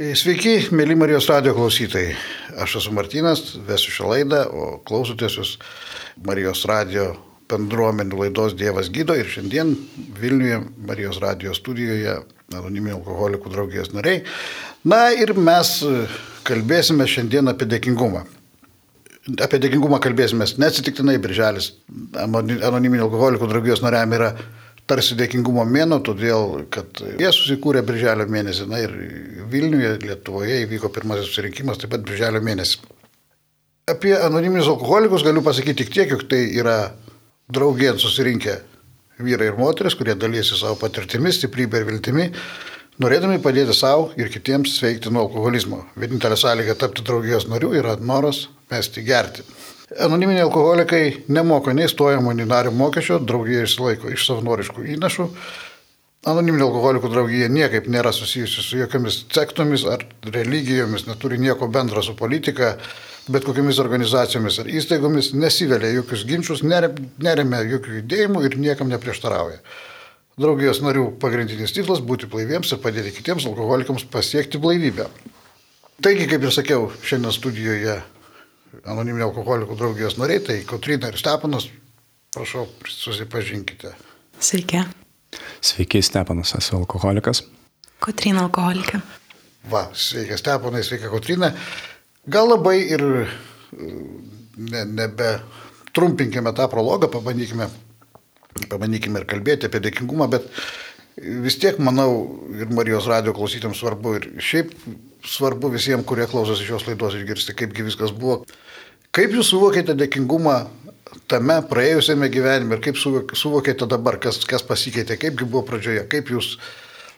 Sveiki, mėly Marijos radio klausytojai. Aš esu Martinas, vesiu šią laidą, o klausotės jūs Marijos radio bendruomenių laidos Dievas gydo ir šiandien Vilniuje Marijos radio studijoje anoniminių alkoholikų draugijos nariai. Na ir mes kalbėsime šiandien apie dėkingumą. Apie dėkingumą kalbėsime neatsitiktinai, birželis anoniminių alkoholikų draugijos nariam yra tarsi dėkingumo mėno, todėl kad jie susikūrė birželio mėnesį. Na ir Vilniuje, Lietuvoje įvyko pirmasis susirinkimas taip pat birželio mėnesį. Apie anoniminius alkoholikus galiu pasakyti tik tiek, jog tai yra draugien susirinkę vyrai ir moteris, kurie dalysi savo patirtimis, stiprybė ir viltimi, norėdami padėti savo ir kitiems sveikti nuo alkoholizmo. Vienintelė sąlyga tapti draugijos narių yra noras mesti gerti. Anoniminiai alkoholikai nemoka nei stojamo, nei nario mokesčio, draugija išsilaiko iš savanoriškų įnašų. Anoniminė alkoholikų draugija niekaip nėra susijusi su jokiamis sektomis ar religijomis, neturi nieko bendro su politika, bet kokiamis organizacijomis ar įstaigomis, nesivelia jokius ginčius, neremia jokių judėjimų ir niekam neprieštarauja. Draugijos narių pagrindinis tikslas - būti blaiviems ir padėti kitiems alkoholikams pasiekti blaivybę. Taigi, kaip ir sakiau, šiandien studijoje anoniminio alkoholikų draugijos nariai, tai Kotrina ir Stepanas, prašau, susipažinkite. Sveiki. Sveiki, Stepanas, esu alkoholikas. Kotrina alkoholikė. Va, sveika Stepanai, sveika Kotrina. Gal labai ir ne, nebe trumpinkime tą prologą, pabandykime, pabandykime ir kalbėti apie dėkingumą, bet vis tiek, manau, ir Marijos radio klausytėms svarbu, ir šiaip svarbu visiems, kurie klausosi šios laidos išgirsti, kaipgi viskas buvo. Kaip jūs suvokėte dėkingumą tame praėjusiame gyvenime ir kaip suvokėte dabar, kas, kas pasikeitė, kaipgi buvo pradžioje, kaip jūs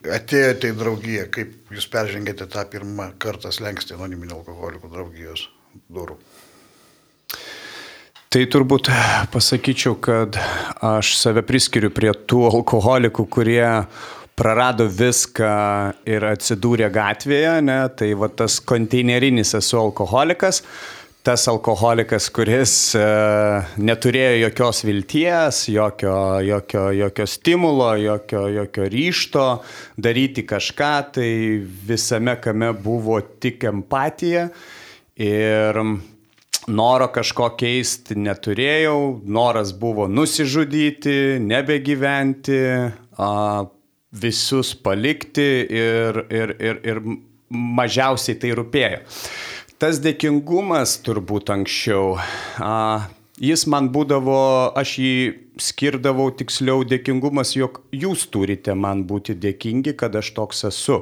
atėjote į draugiją, kaip jūs peržengėte tą pirmą kartą slengsti anoniminio alkoholikų draugijos durų. Tai turbūt pasakyčiau, kad aš save priskiriu prie tų alkoholikų, kurie prarado viską ir atsidūrė gatvėje, ne? tai va tas konteinerinis esu alkoholikas, tas alkoholikas, kuris e, neturėjo jokios vilties, jokio, jokio, jokio stimulo, jokio, jokio ryšto daryti kažką, tai visame kame buvo tik empatija ir noro kažko keisti neturėjau, noras buvo nusižudyti, nebegyventi, a, visus palikti ir, ir, ir, ir mažiausiai tai rūpėjo. Tas dėkingumas turbūt anksčiau, a, jis man būdavo, aš jį skirdavau tiksliau dėkingumas, jog jūs turite man būti dėkingi, kad aš toks esu.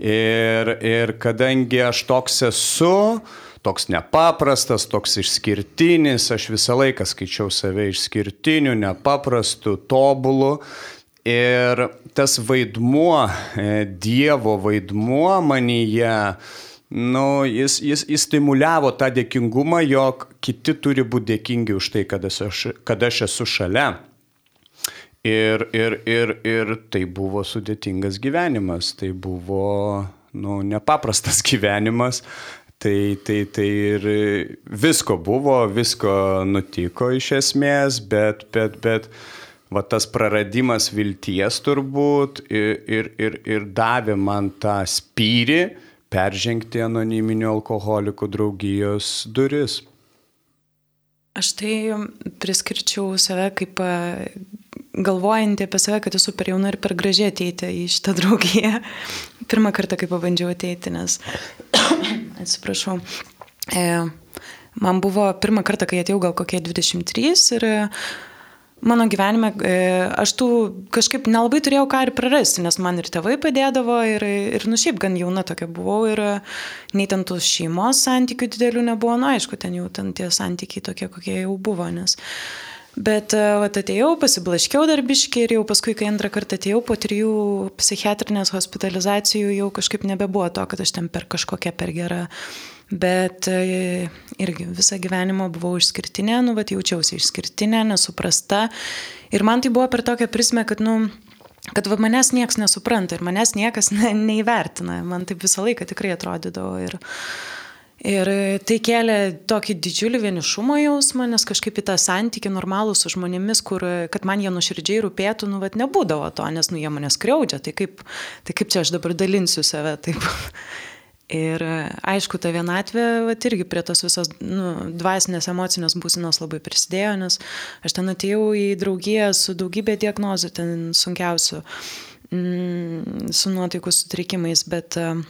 Ir, ir kadangi aš toks esu, toks nepaprastas, toks išskirtinis, aš visą laiką skaičiau save išskirtiniu, nepaprastu, tobulu, Ir tas vaidmuo, e, Dievo vaidmuo manyje, nu, jis, jis, jis stimuliavo tą dėkingumą, jog kiti turi būti dėkingi už tai, kad aš, kad aš esu šalia. Ir, ir, ir, ir tai buvo sudėtingas gyvenimas, tai buvo nu, nepaprastas gyvenimas, Tai, tai, tai ir visko buvo, visko nutiko iš esmės, bet, bet, bet, va tas praradimas vilties turbūt ir, ir, ir, ir davė man tą spyrį peržengti anoniminių alkoholikų draugijos duris. Aš tai priskirčiau save kaip galvojantį apie save, kad esu per jauna ir per gražiai ateiti į šitą draugiją. Pirmą kartą, kai pabandžiau ateiti, nes, atsiprašau, e, man buvo pirmą kartą, kai atėjau gal kokie 23 ir mano gyvenime e, aš tų kažkaip nelabai turėjau ką ir prarasti, nes man ir tėvai padėdavo ir, ir nu šiaip gan jauna tokia buvau ir nei ten tų šeimos santykių didelių nebuvo, nu aišku, ten jau ten tie santykiai tokie, kokie jau buvo, nes... Bet e, vat, atėjau, pasiblaškiau darbiškai ir jau paskui, kai antrą kartą atėjau po trijų psichiatrinės hospitalizacijų, jau kažkaip nebebuvo to, kad aš ten per kažkokią per gerą Bet e, irgi visą gyvenimą buvau išskirtinė, nu, bet jaučiausi išskirtinė, nesuprasta. Ir man tai buvo per tokią prismę, kad, nu, kad va, manęs niekas nesupranta ir manęs niekas ne, neįvertina. Man taip visą laiką tikrai atrodydavo. Ir, ir tai kėlė tokį didžiulį vienišumo jausmą, nes kažkaip į tą santykių normalų su žmonėmis, kur, kad man jie nuoširdžiai rūpėtų, nu, bet nebūdavo to, nes, nu, jie mane skriaudžia. Tai kaip, tai kaip čia aš dabar dalinsiu save taip. Ir aišku, ta vienatvė vat, irgi prie tos visos nu, dvasinės emocinės būsenos labai prisidėjo, nes aš ten atėjau į draugiją su daugybė diagnozų, ten sunkiausių, mm, su nuotaikų sutrikimais, bet uh,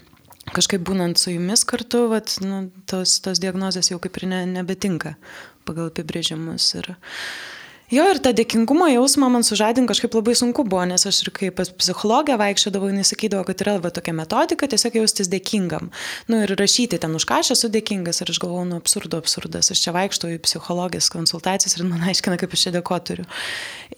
kažkaip būnant su jumis kartu, vat, nu, tos, tos diagnozės jau kaip ir ne, nebetinka pagal apibrėžimus. Ir, Jo, ir tą dėkingumo jausmą man sužadinti kažkaip labai sunku buvo, nes aš ir kaip pas psichologę vaikščiodavau, jis sakydavo, kad yra va, tokia metodika, tiesiog jaustis dėkingam. Nu ir rašyti ten už ką aš esu dėkingas ir aš galvoju, nu absurdo, absurdas, aš čia vaikštau į psichologijos konsultacijas ir man aiškina, kaip aš čia dėkoturiu.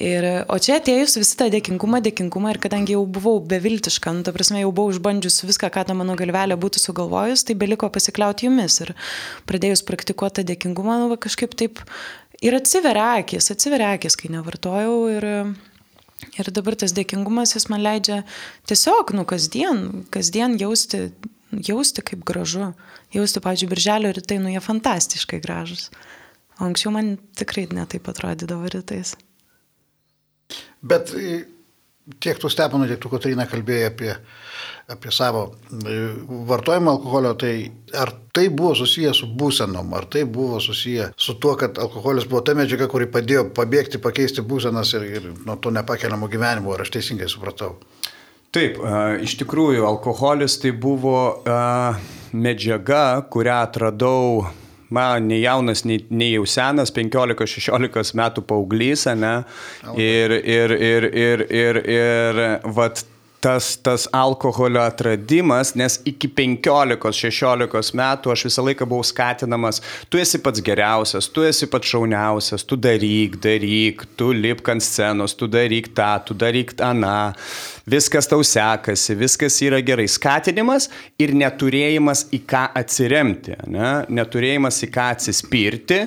Ir, o čia atėjus visi tą dėkingumą, dėkingumą ir kadangi jau buvau beviltiška, nu ta prasme jau buvau išbandžius viską, ką ta mano galvelė būtų sugalvojus, tai beliko pasikliauti jumis ir pradėjus praktikuoti tą dėkingumą, nu va, kažkaip taip Ir atsiveria akis, atsiveria akis, kai nevartojau ir, ir dabar tas dėkingumas jis man leidžia tiesiog, nu, kasdien, kasdien jausti, jausti kaip gražu. Jausti, pavyzdžiui, birželio rytai, nu, jie fantastiškai gražus. O anksčiau man tikrai netaip atrodydavo rytais. Bet tiek tu Stepanų, tiek tu Katarina kalbėjai apie, apie savo e, vartojimą alkoholio, tai ar tai buvo susiję su būsenom, ar tai buvo susiję su tuo, kad alkoholis buvo ta medžiaga, kuri padėjo pabėgti, pakeisti būsenas ir, ir nuo to nepakeliamo gyvenimo, ar aš teisingai supratau? Taip, iš tikrųjų, alkoholis tai buvo medžiaga, kurią atradau man nei jaunas, nei, nei jau senas, 15-16 metų paauglys, ne? Ir, ir, ir, ir, ir, ir, vat tas, tas alkoholio atradimas, nes iki 15-16 metų aš visą laiką buvau skatinamas, tu esi pats geriausias, tu esi pats šauniausias, tu daryk, daryk, tu lipk ant scenos, tu daryk tą, tu daryk aną, viskas tau sekasi, viskas yra gerai. Skatinimas ir neturėjimas į ką atsiremti, ne? neturėjimas į ką atsispirti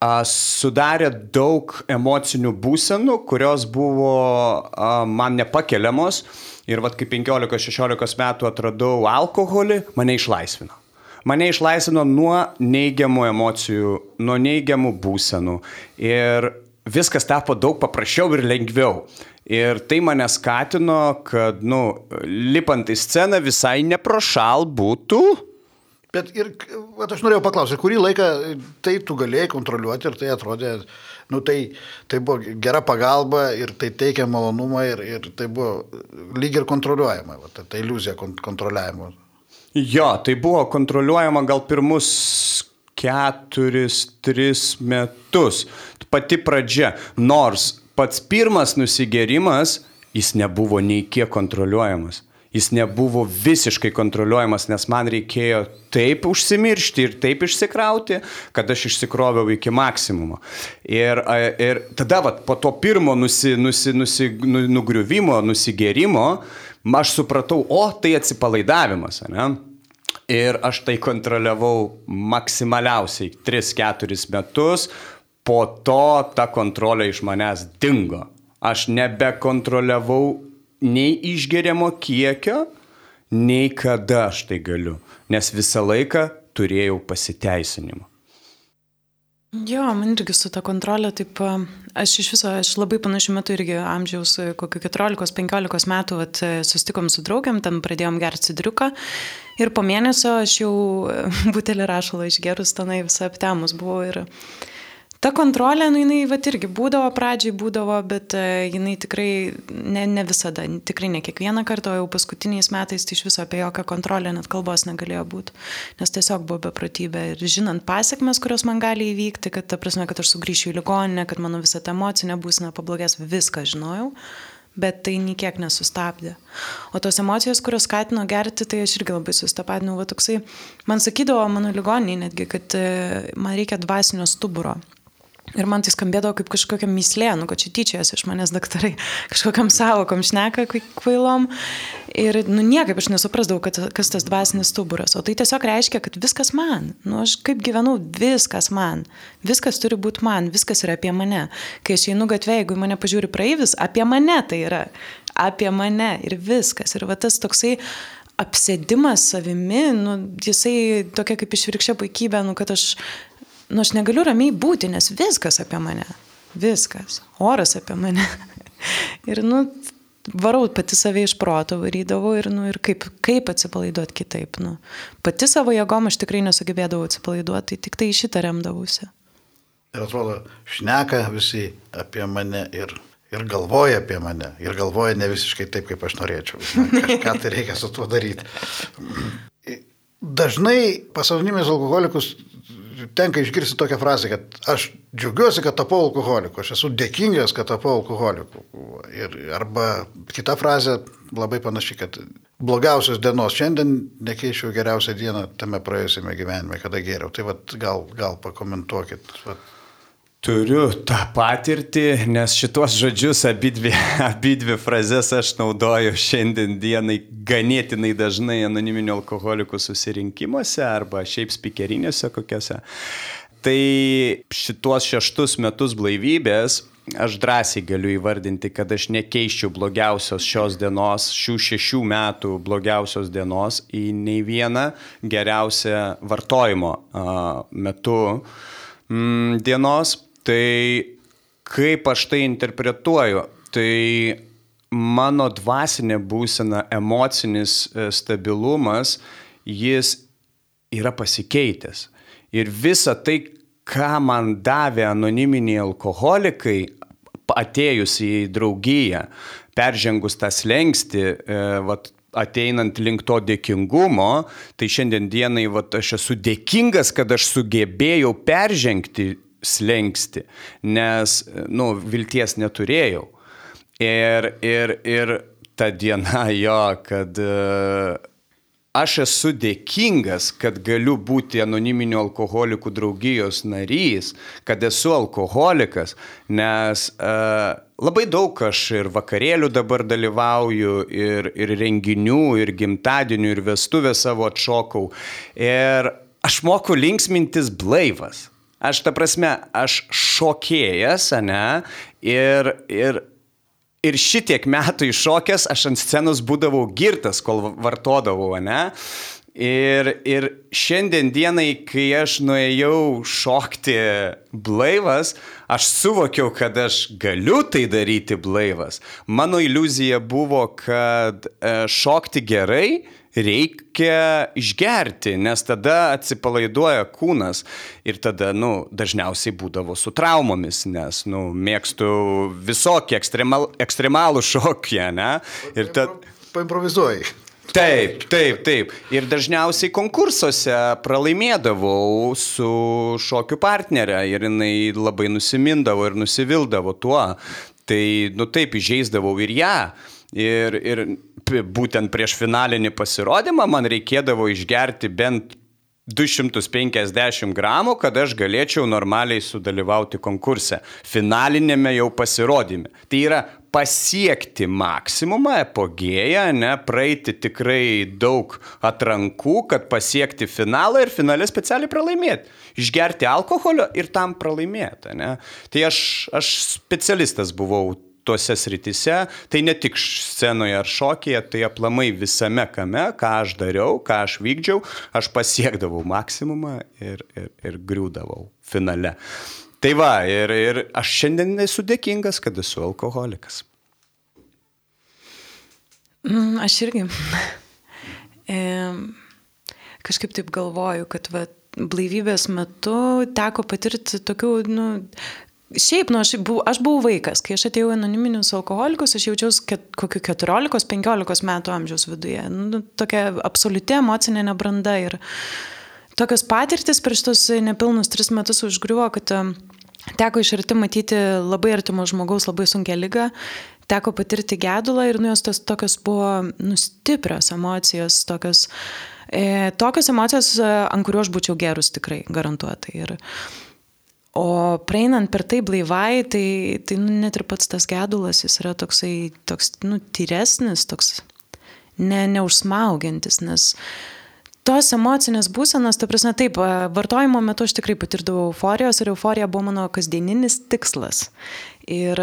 sudarė daug emocinių būsenų, kurios buvo man nepakeliamos ir vad kai 15-16 metų atradau alkoholį, mane išlaisvino. Mane išlaisvino nuo neigiamų emocijų, nuo neigiamų būsenų ir viskas tapo daug paprasčiau ir lengviau. Ir tai mane skatino, kad, nu, lipant į sceną visai neprošal būtų Bet ir, bet aš norėjau paklausyti, kurį laiką tai tu galėjai kontroliuoti ir tai atrodė, nu tai, tai buvo gera pagalba ir tai teikia malonumą ir, ir tai buvo lyg ir kontroliuojama, va, ta, ta iliuzija kontroliavimo. Jo, tai buvo kontroliuojama gal pirmus keturis, tris metus. Pati pradžia. Nors pats pirmas nusigerimas, jis nebuvo nei kiek kontroliuojamas jis nebuvo visiškai kontroliuojamas, nes man reikėjo taip užsimiršti ir taip išsikrauti, kad aš išsikroviau iki maksimumo. Ir, ir tada vat, po to pirmo nusi, nusi, nusi, nu, nugriuvimo, nusigerimo, aš supratau, o tai atsipalaidavimas. Ne? Ir aš tai kontroliavau maksimaliausiai 3-4 metus, po to ta kontrolė iš manęs dingo. Aš nebekontroliavau nei išgeriamo kiekio, nei kada aš tai galiu, nes visą laiką turėjau pasiteisinimą. Jo, man irgi su ta kontrolė, taip, aš iš viso, aš labai panašiu metu irgi amžiaus, kokio 14-15 metų, vat, sustikom su draugiam, ten pradėjom gerti cidriuką ir po mėnesio aš jau butelį rašalo išgerus tenai visą aptemus buvau ir Ta kontrolė, nu, jinai, va, irgi būdavo pradžiai, būdavo, bet uh, jinai tikrai ne, ne visada, tikrai ne kiekvieną kartą, o jau paskutiniais metais tai iš viso apie jokią kontrolę net kalbos negalėjo būti, nes tiesiog buvo beprotybė ir žinant pasiekmes, kurios man gali įvykti, kad ta prasme, kad aš sugrįšiu į ligoninę, kad mano visa ta emocinė būsena pablogės, viską žinojau bet tai niekiek nesustabdė. O tos emocijos, kurios skatino gerti, tai aš irgi labai sustapatinau, va toksai, man sakydavo mano ligoniai netgi, kad e, man reikia dvasinio stuburo. Ir man tai skambėdavo kaip kažkokia mislė, nu, kad čia tyčiasi iš manęs daktarai, kažkokiam savokom šneka kvailom. Ir, nu, niekaip aš nesuprasdavau, kad, kas tas dvasinis stuburas. O tai tiesiog reiškia, kad viskas man. Nu, aš kaip gyvenau, viskas man. Viskas turi būti man, viskas yra apie mane. Kai aš einu gatvė, jeigu mane pažiūri praeivis, apie mane tai yra. Apie mane ir viskas. Ir va tas toksai apsėdimas savimi, nu, jisai tokia kaip išvirkščia puikybė, nu, kad aš nu aš negaliu ramiai būti, nes viskas apie mane. Viskas. Oras apie mane. ir, nu, varau pati save iš proto varydavau ir, nu, ir kaip, kaip atsipalaiduoti kitaip. Nu. Pati savo jėgom aš tikrai nesugebėdavau atsipalaiduoti, tai tik tai šitą remdavausi. Ir atrodo, šneka visi apie mane ir, ir galvoja apie mane. Ir galvoja ne visiškai taip, kaip aš norėčiau. Kažką tai reikia su tuo daryti. Dažnai pasaulinimis alkoholikus tenka išgirsti tokią frazę, kad aš džiaugiuosi, kad tapau alkoholiku, aš esu dėkingas, kad tapau alkoholiku. Ir, arba kita frazė labai panaši, kad blogiausios dienos šiandien nekeičiau geriausią dieną tame praėjusiame gyvenime, kada geriau. Tai vat, gal, gal pakomentuokit. Vat. Turiu tą patirtį, nes šitos žodžius abidvi, abidvi frazes aš naudoju šiandien dienai ganėtinai dažnai anoniminių alkoholikų susirinkimuose arba šiaip spikerinėse kokiuose. Tai šitos šeštus metus blaivybės aš drąsiai galiu įvardinti, kad aš nekeiščiau blogiausios šios dienos, šių šešių metų blogiausios dienos į nei vieną geriausią vartojimo metu mm, dienos Tai kaip aš tai interpretuoju, tai mano dvasinė būsena, emocinis e, stabilumas, jis yra pasikeitęs. Ir visa tai, ką man davė anoniminiai alkoholikai, atėjus į draugiją, peržengus tą slengsti, e, vat, ateinant link to dėkingumo, tai šiandien dienai vat, aš esu dėkingas, kad aš sugebėjau peržengti slengsti, nes, nu, vilties neturėjau. Ir, ir, ir ta diena jo, kad uh, aš esu dėkingas, kad galiu būti anoniminių alkoholikų draugijos narys, kad esu alkoholikas, nes uh, labai daug aš ir vakarėlių dabar dalyvauju, ir, ir renginių, ir gimtadienių, ir vestuvę savo atšokau. Ir aš moku linksmintis blaivas. Aš ta prasme, aš šokėjas, ne? Ir, ir, ir šitiek metų iššokęs, aš ant scenos būdavau girtas, kol vartodavau, ne? Ir, ir šiandien dienai, kai aš nuėjau šokti blaivas, aš suvokiau, kad aš galiu tai daryti blaivas. Mano iliuzija buvo, kad e, šokti gerai reikia išgerti, nes tada atsipalaiduoja kūnas ir tada, nu, dažniausiai būdavo su traumomis, nes, nu, mėgstu visokį ekstremal, ekstremalų šokį, ne? Ir tad... Paimprovizuoji. Taip, taip, taip. Ir dažniausiai konkursuose pralaimėdavau su šokių partnerė ir jinai labai nusimindavo ir nusivildavo tuo. Tai, nu taip, įžeisdavau ir ją. Ir, ir būtent prieš finalinį pasirodymą man reikėdavo išgerti bent 250 gramų, kad aš galėčiau normaliai sudalyvauti konkurse, finalinėme jau pasirodyme. Tai yra pasiekti maksimumą, epogėją, ne, praeiti tikrai daug atrankų, kad pasiekti finalą ir finale specialiai pralaimėti. Išgerti alkoholio ir tam pralaimėti. Ne. Tai aš, aš specialistas buvau tuose sritise, tai ne tik scenoje ar šokėje, tai aplamai visame kame, ką aš dariau, ką aš vykdžiau, aš pasiekdavau maksimumą ir, ir, ir griūdavau finale. Tai va, ir, ir aš šiandien esu dėkingas, kad esu alkoholikas. Mm, aš irgi. e, kažkaip taip galvoju, kad va, blaivybės metu teko patirti tokių, nu, Šiaip, nu, aš, buvau, aš buvau vaikas, kai aš atėjau į anoniminius alkoholikus, aš jaučiausi ket, kokiu 14-15 metų amžiaus viduje. Nu, tokia absoliuti emocinė nebranda ir tokios patirtis prieš tos nepilnus tris metus užgriuvo, kad teko iš arti matyti labai artimo žmogaus labai sunkia lyga, teko patirti gedulą ir nu jos tos tokios buvo nustiprios emocijos, tokios, e, tokios emocijos, ant kurių aš būčiau gerus tikrai, garantuotai. Ir, O praeinant per tai blaivai, tai, tai nu, net ir pats tas gedulas, jis yra toksai, toks, nu, tyresnis, toks ne, neužsmaugiantis, nes tos emocinės būsenos, ta prasme, taip, vartojimo metu aš tikrai patirdavau euforijos ir euforija buvo mano kasdieninis tikslas. Ir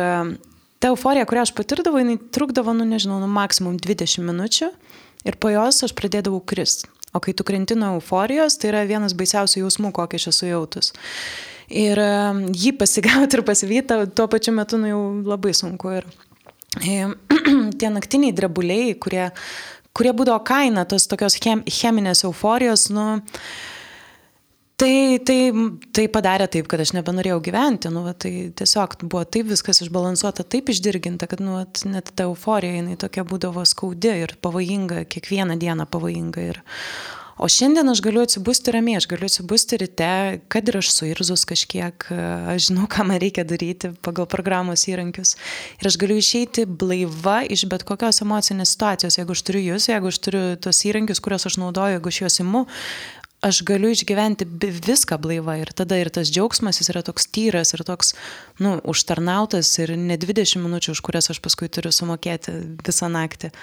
ta euforija, kurią aš patirdavau, jinai trukdavo, nu nežinau, nu maksimum 20 minučių ir po jos aš pradėdavau kristi. O kai tu krenti nuo euforijos, tai yra vienas baisiausių jausmų, kokį aš esu jautus. Ir jį pasigauti ir pasivyti tuo pačiu metu nu, jau labai sunku. Ir tie naktiniai drebuliai, kurie, kurie būdavo kaina tos tokios chem, cheminės euforijos, nu, Tai, tai, tai padarė taip, kad aš nebenorėjau gyventi, nu, va, tai tiesiog buvo taip viskas išbalansuota, taip išdirginta, kad nu, va, net ta euforija, jinai tokia būdavo skaudi ir pavojinga, kiekvieną dieną pavojinga. Ir, O šiandien aš galiu atsibusti ramiai, aš galiu atsibusti ryte, kad ir aš suirzus kažkiek, aš žinau, ką man reikia daryti pagal programos įrankius. Ir aš galiu išeiti blaiva iš bet kokios emocinės situacijos, jeigu aš turiu jūs, jeigu aš turiu tos įrankius, kuriuos aš naudoju, jeigu aš juos imu, aš galiu išgyventi viską blaiva ir tada ir tas džiaugsmas jis yra toks tyras ir toks, nu, užtarnautas ir ne 20 minučių, už kurias aš paskui turiu sumokėti visą naktį.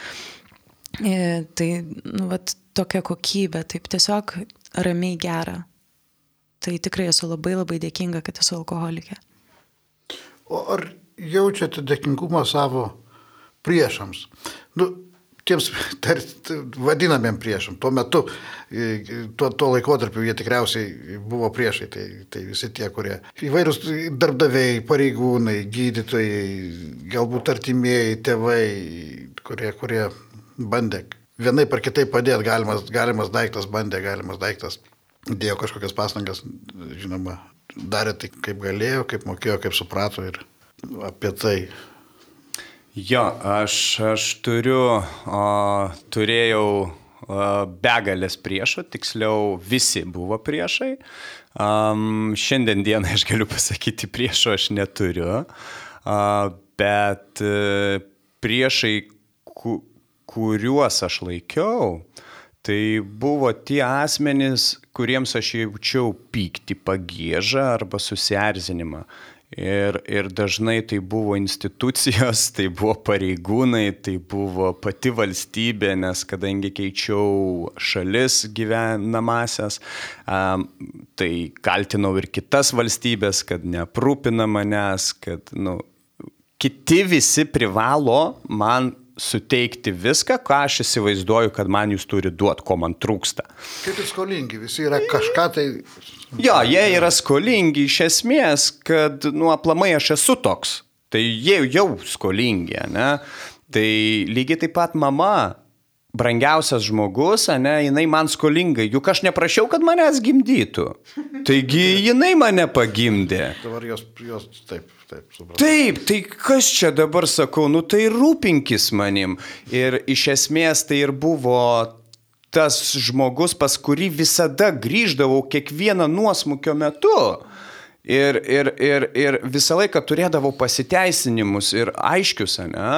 E, tai, nu, vat, tokia kokybė, taip tiesiog ramiai gera. Tai tikrai esu labai labai dėkinga, kad esu alkoholikė. O ar jaučiate dėkingumą savo priešams? Nu, tiems tar, vadinamiem priešam. Tuo metu, tuo, tuo laikotarpiu jie tikriausiai buvo priešai. Tai, tai visi tie, kurie įvairūs darbdaviai, pareigūnai, gydytojai, galbūt artimieji, tėvai, kurie, kurie bandė vienai par kitaip padėti, galimas, galimas daiktas bandė, galimas daiktas dėjo kažkokias pastangas, žinoma, darė tai kaip galėjo, kaip mokėjo, kaip suprato ir apie tai. Jo, aš, aš turiu, o, turėjau o, begalės priešų, tiksliau visi buvo priešai. Um, šiandien dieną aš galiu pasakyti, priešų aš neturiu, uh, bet uh, priešai, ku, kuriuos aš laikiau, tai buvo tie asmenys, kuriems aš jaučiau pyktį, pagėžą arba susierzinimą. Ir, ir dažnai tai buvo institucijos, tai buvo pareigūnai, tai buvo pati valstybė, nes kadangi keičiau šalis gyvenamasias, um, tai kaltinau ir kitas valstybės, kad neaprūpina manęs, kad nu, kiti visi privalo man suteikti viską, ką aš įsivaizduoju, kad man jūs turi duoti, ko man trūksta. Kaip ir skolingi, visi yra kažką tai. Jo, jie yra skolingi iš esmės, kad, nu, aplamai aš esu toks. Tai jie jau skolingi, ne? Tai lygiai taip pat mama, brangiausias žmogus, ne, jinai man skolinga, juk aš neprašiau, kad manęs gimdytų. Taigi jinai mane pagimdė. Dabar jos, jos taip taip, supratau. Taip, tai kas čia dabar sakau, nu tai rūpinkis manim. Ir iš esmės tai ir buvo tas žmogus, pas kurį visada grįždavau kiekvieną nuosmukio metu. Ir, ir, ir, ir visą laiką turėdavau pasiteisinimus ir aiškius, ne?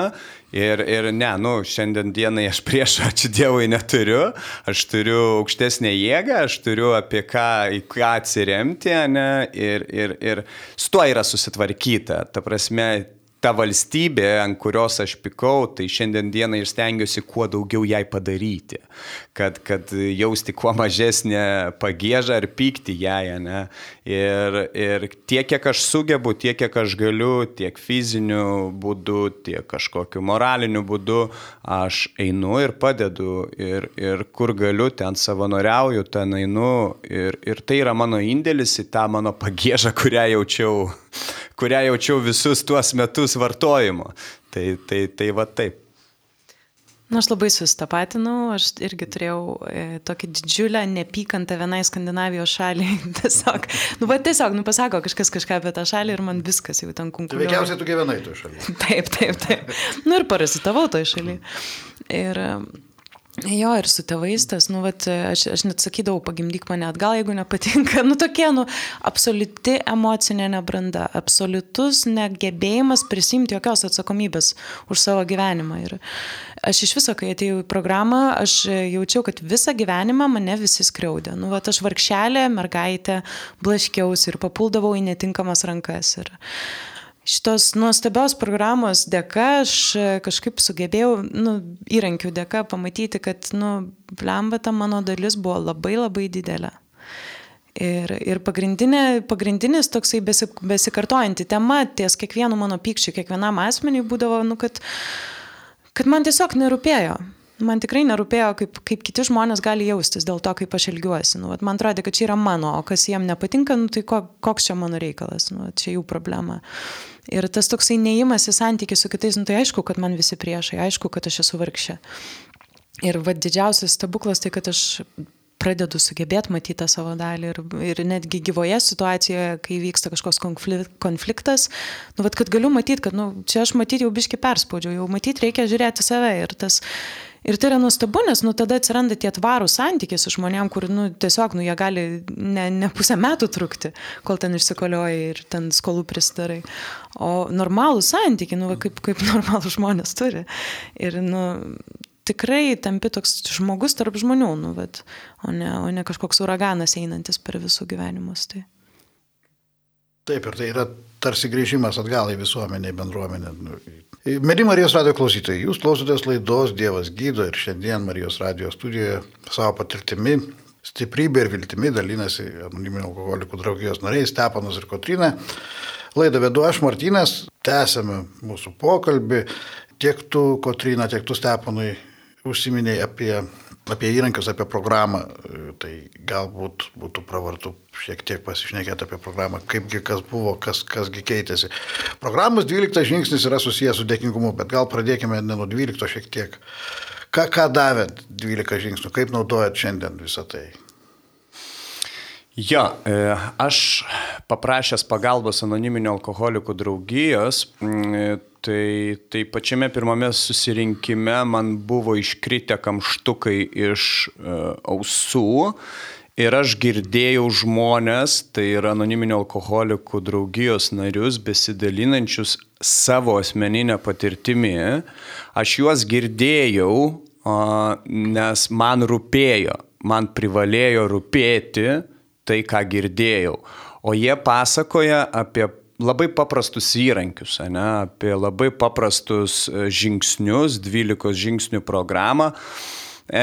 Ir, ir ne, nu, šiandien dienai aš prieš, ačiū Dievui, neturiu. Aš turiu aukštesnę jėgą, aš turiu apie ką, į ką atsiremti, ne? Ir, ir, ir su tuo yra susitvarkyta. Ta prasme, ta valstybė, ant kurios aš pikau, tai šiandien dieną ir stengiuosi kuo daugiau jai padaryti, kad, kad jausti kuo mažesnę pagėžą ar pyktį jai, ne? Ir, ir tiek, kiek aš sugebu, tiek, kiek aš galiu, tiek fiziniu būdu, tiek kažkokiu moraliniu būdu, aš einu ir padedu. Ir, ir kur galiu, ten savanoriauju, ten einu. Ir, ir tai yra mano indėlis į tą mano pagėžą, kurią jaučiau kurią jaučiau visus tuos metus vartojimo. Tai, tai, tai va taip. Na, aš labai sustapatinau, aš irgi turėjau e, tokį didžiulę nepykantą vienai Skandinavijos šaliai. tiesiog, nu, va tiesiog, nu, pasako kažkas kažką apie tą šalį ir man viskas jau ten kunkuliuoja. Tai veikiausiai tu gyvenai toje šalyje. taip, taip, taip. Nu ir parazitavau toje šalyje. Ir Jo, ir su tėvais tas, nu, vat, aš, aš net sakydavau, pagimdyk mane atgal, jeigu nepatinka. Nu, tokie, nu, absoliuti emocinė nebranda, absoliutus negebėjimas prisimti jokios atsakomybės už savo gyvenimą. Ir aš iš viso, kai atėjau į programą, aš jaučiau, kad visą gyvenimą mane visi skriaudė. Nu, vat, aš varkšelė, mergaitė, blaškiausi ir papuldavau į netinkamas rankas. Ir, šitos nuostabios programos dėka aš e, kažkaip sugebėjau, nu, įrankių dėka pamatyti, kad, nu, blemba ta mano dalis buvo labai labai didelė. Ir, ir pagrindinė, pagrindinis toksai besi, besikartojanti tema ties kiekvienu mano pykčiu, kiekvienam asmeniui būdavo, nu, kad, kad man tiesiog nerūpėjo. Man tikrai nerūpėjo, kaip, kaip kiti žmonės gali jaustis dėl to, kaip aš elgiuosi. Nu, man atrodo, kad čia yra mano, o kas jiem nepatinka, nu, tai ko, koks čia mano reikalas, nu, čia jų problema. Ir tas toksai neįimas į santykių su kitais, nu tai aišku, kad man visi priešai, aišku, kad aš esu vargšė. Ir vad didžiausias stebuklas tai, kad aš pradedu sugebėti matyti tą savo dalį ir, ir netgi gyvoje situacijoje, kai vyksta kažkoks konfliktas, nu, vat, kad galiu matyti, kad nu, čia aš matyti jau biški perspaudžiau, jau matyti reikia žiūrėti save ir tas Ir tai yra nuostabu, nes nu, tada atsiranda tie tvarų santykiai su žmonėm, kur nu, tiesiog nu, jie gali ne, ne pusę metų trukti, kol ten išsikolioja ir ten skolų pristarai. O normalų santykiai, nu, kaip, kaip normalų žmonės turi. Ir nu, tikrai tampi toks žmogus tarp žmonių, nu, bet, o, ne, o ne kažkoks uraganas einantis per visų gyvenimus. Tai. Taip, ir tai yra tarsi grįžimas atgal į visuomenę, į bendruomenę. Mėly Marijos radio klausytojai, jūs klausotės laidos Dievas gydo ir šiandien Marijos radio studijoje savo patirtimi, stiprybė ir viltimi dalinasi anoniminio alkoholikų draugijos nariai Stepanas ir Kotrina. Laidą vedu aš, Martynas, tęsėme mūsų pokalbį. Tiek tu, Kotrina, tiek tu, Stepanui, užsiminėjai apie, apie įrankius, apie programą, tai galbūt būtų pravartu šiek tiek pasišnekėti apie programą, kaipgi kas buvo, kas, kasgi keitėsi. Programos 12 žingsnis yra susijęs su dėkingumu, bet gal pradėkime ne nuo 12 šiek tiek. Ką, ką davė 12 žingsnių, kaip naudojat šiandien visą tai? Jo, e, aš paprašęs pagalbos anoniminio alkoholikų draugijos, Tai, tai pačiame pirmame susirinkime man buvo iškritę kamštukai iš uh, ausų ir aš girdėjau žmonės, tai yra anoniminio alkoholikų draugijos narius, besidalinančius savo asmeninę patirtimį. Aš juos girdėjau, nes man rūpėjo, man privalėjo rūpėti tai, ką girdėjau. O jie pasakoja apie labai paprastus įrankius, ne, apie labai paprastus e, žingsnius, 12 žingsnių programą. E,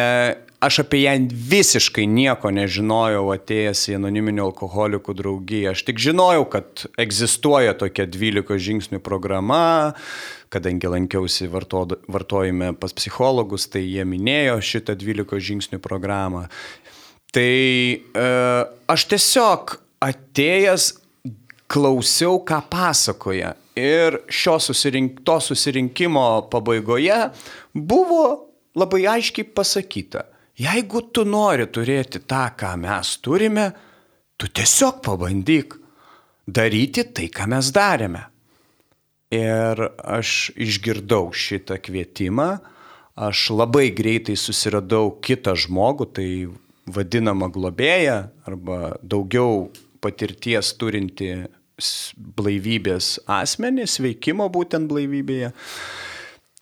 aš apie ją visiškai nieko nežinojau atėjęs į anoniminio alkoholikų draugiją. Aš tik žinojau, kad egzistuoja tokia 12 žingsnių programa, kadangi lankiausi varto, vartojime pas psichologus, tai jie minėjo šitą 12 žingsnių programą. Tai e, aš tiesiog atėjęs klausiau, ką pasakoja. Ir šio susirink, to susirinkimo pabaigoje buvo labai aiškiai pasakyta, jeigu tu nori turėti tą, ką mes turime, tu tiesiog pabandyk daryti tai, ką mes darėme. Ir aš išgirdau šitą kvietimą, aš labai greitai susiradau kitą žmogų, tai vadinamą globėją arba daugiau patirties turinti blaivybės asmenys, veikimo būtent blaivybėje.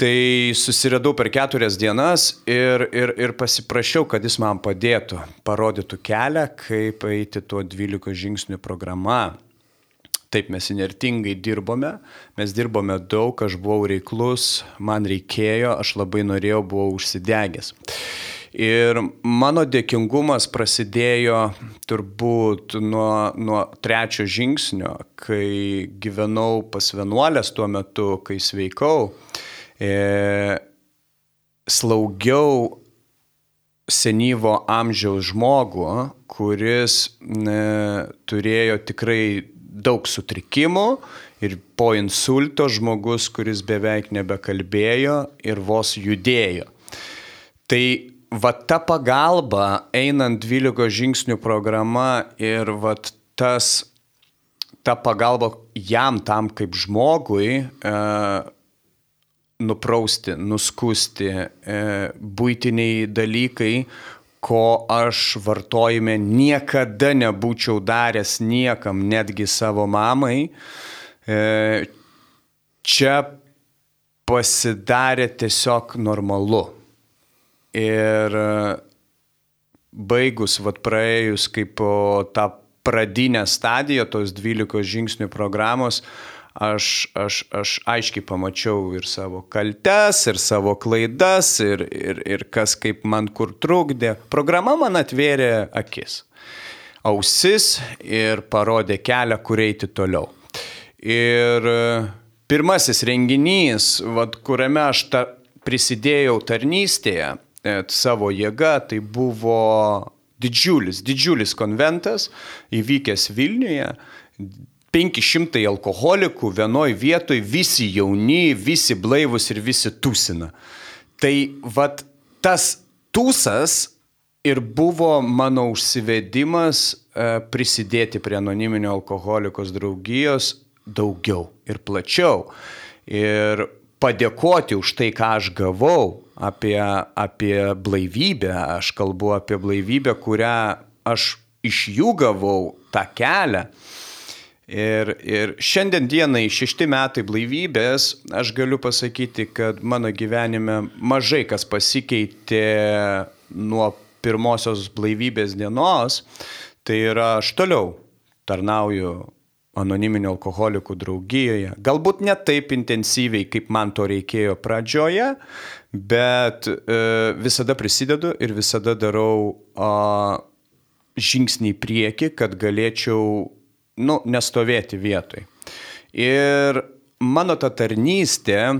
Tai susiradau per keturias dienas ir, ir, ir pasiprašiau, kad jis man padėtų, parodytų kelią, kaip eiti tuo 12 žingsnių programa. Taip mes inertingai dirbome, mes dirbome daug, aš buvau reiklus, man reikėjo, aš labai norėjau, buvau užsidegęs. Ir mano dėkingumas prasidėjo turbūt nuo, nuo trečio žingsnio, kai gyvenau pas vienuolės tuo metu, kai sveikau. E, slaugiau senyvo amžiaus žmogų, kuris ne, turėjo tikrai daug sutrikimų ir po insulto žmogus, kuris beveik nebekalbėjo ir vos judėjo. Tai va ta pagalba, einant 12 žingsnių programa ir va tas, ta pagalba jam tam kaip žmogui e, nuprausti, nuskusti, e, būtiniai dalykai, ko aš vartojime niekada nebūčiau daręs niekam, netgi savo mamai, e, čia pasidarė tiesiog normalu Ir e, baigus, vad praėjus kaip tą pradinę stadiją tos 12 žingsnių programos, aš, aš, aš aiškiai pamačiau ir savo kaltes, ir savo klaidas, ir, ir, ir kas kaip man kur trukdė. Programa man atvėrė akis, ausis ir parodė kelią, kur eiti toliau. Ir e, pirmasis renginys, vat, kuriame aš ta, prisidėjau tarnystėje, savo jėga, tai buvo didžiulis, didžiulis konventas įvykęs Vilniuje, 500 alkoholikų vienoj vietoj, visi jauni, visi blaivus ir visi tūsina. Tai vad tas tūsas ir buvo mano užsivedimas e, prisidėti prie anoniminio alkoholikos draugijos daugiau ir plačiau. Ir padėkoti už tai, ką aš gavau, apie, apie blaivybę, aš kalbu apie blaivybę, kurią aš iš jų gavau tą kelią. Ir, ir šiandien dienai šešti metai blaivybės, aš galiu pasakyti, kad mano gyvenime mažai kas pasikeitė nuo pirmosios blaivybės dienos. Tai yra aš toliau tarnauju anoniminio alkoholikų draugijoje. Galbūt ne taip intensyviai, kaip man to reikėjo pradžioje, bet e, visada prisidedu ir visada darau žingsnį į priekį, kad galėčiau nu, nestovėti vietoj. Ir mano ta tarnystė,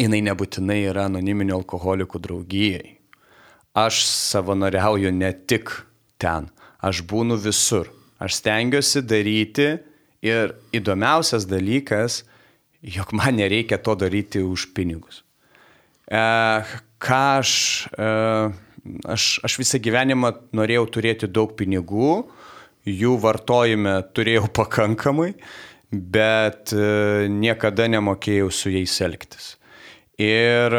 jinai nebūtinai yra anoniminio alkoholikų draugijai. Aš savanoriauju ne tik ten, aš būnu visur. Aš stengiuosi daryti ir įdomiausias dalykas, jog man nereikia to daryti už pinigus. E, ką aš, e, aš, aš visą gyvenimą norėjau turėti daug pinigų, jų vartojime turėjau pakankamai, bet e, niekada nemokėjau su jais elgtis. Ir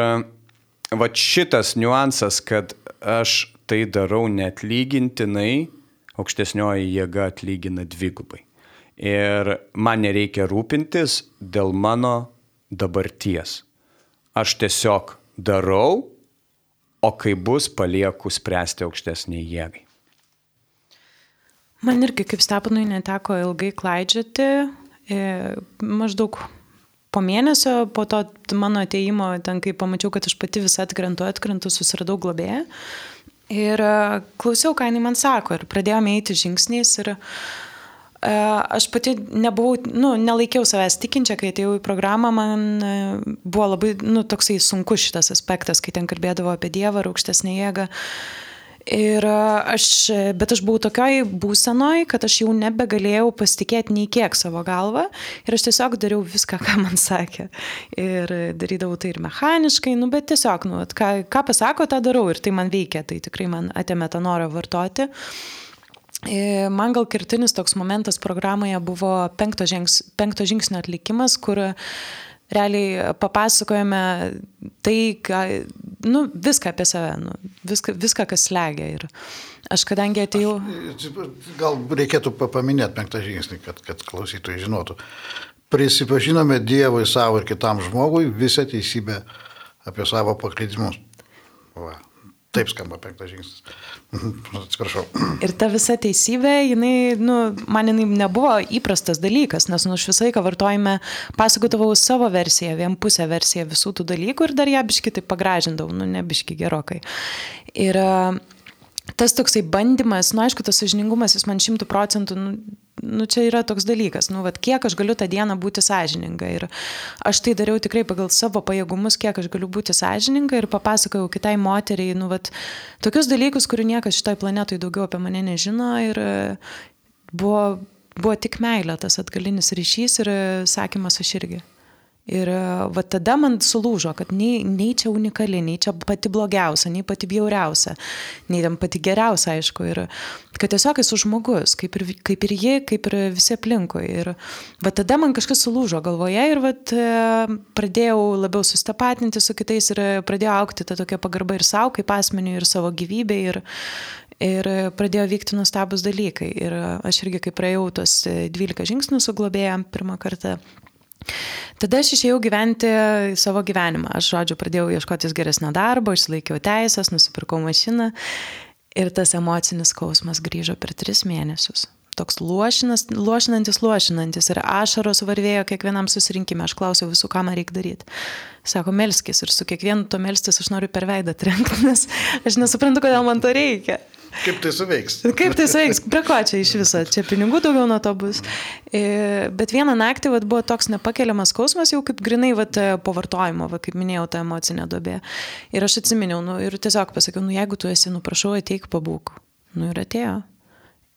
va šitas niuansas, kad aš tai darau net lygintinai, aukštesnioji jėga atlygina dvigubai. Ir man nereikia rūpintis dėl mano dabarties. Aš tiesiog darau, o kai bus, palieku spręsti aukštesniai jėgai. Man irgi kaip Stepanui neteko ilgai klaidžioti, e, maždaug po mėnesio, po to mano ateimo, ten kai pamačiau, kad aš pati visą atkrentu, atkrentu, susiradau globėją. Ir e, klausiau, ką jinai man sako ir pradėjome eiti žingsniais ir uh, aš pati nebuvau, nu, nelaikiau savęs tikinčia, kai atėjau į programą, man e, buvo labai, nu, toksai sunkus šitas aspektas, kai ten kalbėdavo apie Dievą ir aukštesnį jėgą. Ir aš, bet aš buvau tokioj būsenoj, kad aš jau nebegalėjau pasitikėti nei kiek savo galvą ir aš tiesiog dariau viską, ką man sakė. Ir darydavau tai ir mechaniškai, nu, bet tiesiog, nu, ką, ką pasako, tą darau ir tai man veikia, tai tikrai man atėmė tą norą vartoti. E, man gal kirtinis toks momentas programoje buvo penkto, žengs, penkto žingsnio atlikimas, kur realiai papasakojame tai, ką, nu, viską apie save, nu, viską, viską, kas slegia. Ir aš kadangi atėjau. Aš, gal reikėtų paminėti penktą žingsnį, kad, kad klausytojai žinotų. Prisipažinome Dievui savo ir kitam žmogui visą teisybę apie savo paklydimus. Va. Taip skamba penktas žingsnis. Atsiprašau. Ir ta visa teisybė, jinai, nu, man jinai nebuvo įprastas dalykas, nes nu, aš visą laiką vartojime pasakodavau savo versiją, vienpusę versiją visų tų dalykų ir dar ją biški tai pagražindavau, nu, ne biški gerokai. Ir tas toksai bandymas, nu, aišku, tas sažiningumas, jis man šimtų procentų, nu, nu, čia yra toks dalykas, nu, vat, kiek aš galiu tą dieną būti sąžininga. Ir aš tai dariau tikrai pagal savo pajėgumus, kiek aš galiu būti sąžininga ir papasakojau kitai moteriai, nu, vat, tokius dalykus, kurių niekas šitoj planetoj daugiau apie mane nežino. Ir e, buvo, buvo tik meilė tas atgalinis ryšys ir e, sakymas aš irgi. Ir e, va tada man sulūžo, kad nei, nei čia unikali, nei čia pati blogiausia, nei pati bjauriausia, nei tam pati geriausia, aišku. Ir kad tiesiog esu žmogus, kaip ir, kaip ir ji, kaip ir visi aplinkui. Ir va tada man kažkas sulūžo galvoje ir va e, pradėjau labiau sustapatinti su kitais ir pradėjo aukti ta tokia pagarba ir savo kaip asmeniu, ir savo gyvybei. Ir, Ir pradėjo vykti nustabus dalykai. Ir aš irgi, kai praėjau tos 12 žingsnių su globėjom pirmą kartą, Tada aš išėjau gyventi savo gyvenimą. Aš, žodžiu, pradėjau ieškotis geresnio darbo, išsilaikiau teisės, nusipirkau mašiną ir tas emocinis skausmas grįžo per tris mėnesius. Toks luošinas, luošinantis, luošinantis ir ašaros varvėjo kiekvienam susirinkime. Aš klausiau visų, ką man reikia daryti. Sako, melskis ir su kiekvienu to melstis aš noriu per veidą trenkti, nes aš nesuprantu, kodėl man to reikia. Kaip tai suveiks? Kaip tai suveiks? Prie ko čia iš viso? Čia pinigų daugiau nuo to bus. E, bet vieną naktį vat, buvo toks nepakeliamas skausmas, jau kaip grinai vat, po vartojimo, vat, kaip minėjau, ta emocinė dobė. Ir aš atsiminiau, nu, ir tiesiog pasakiau, nu jeigu tu esi, nu prašau, ateik pabūk. Nu ir atėjo.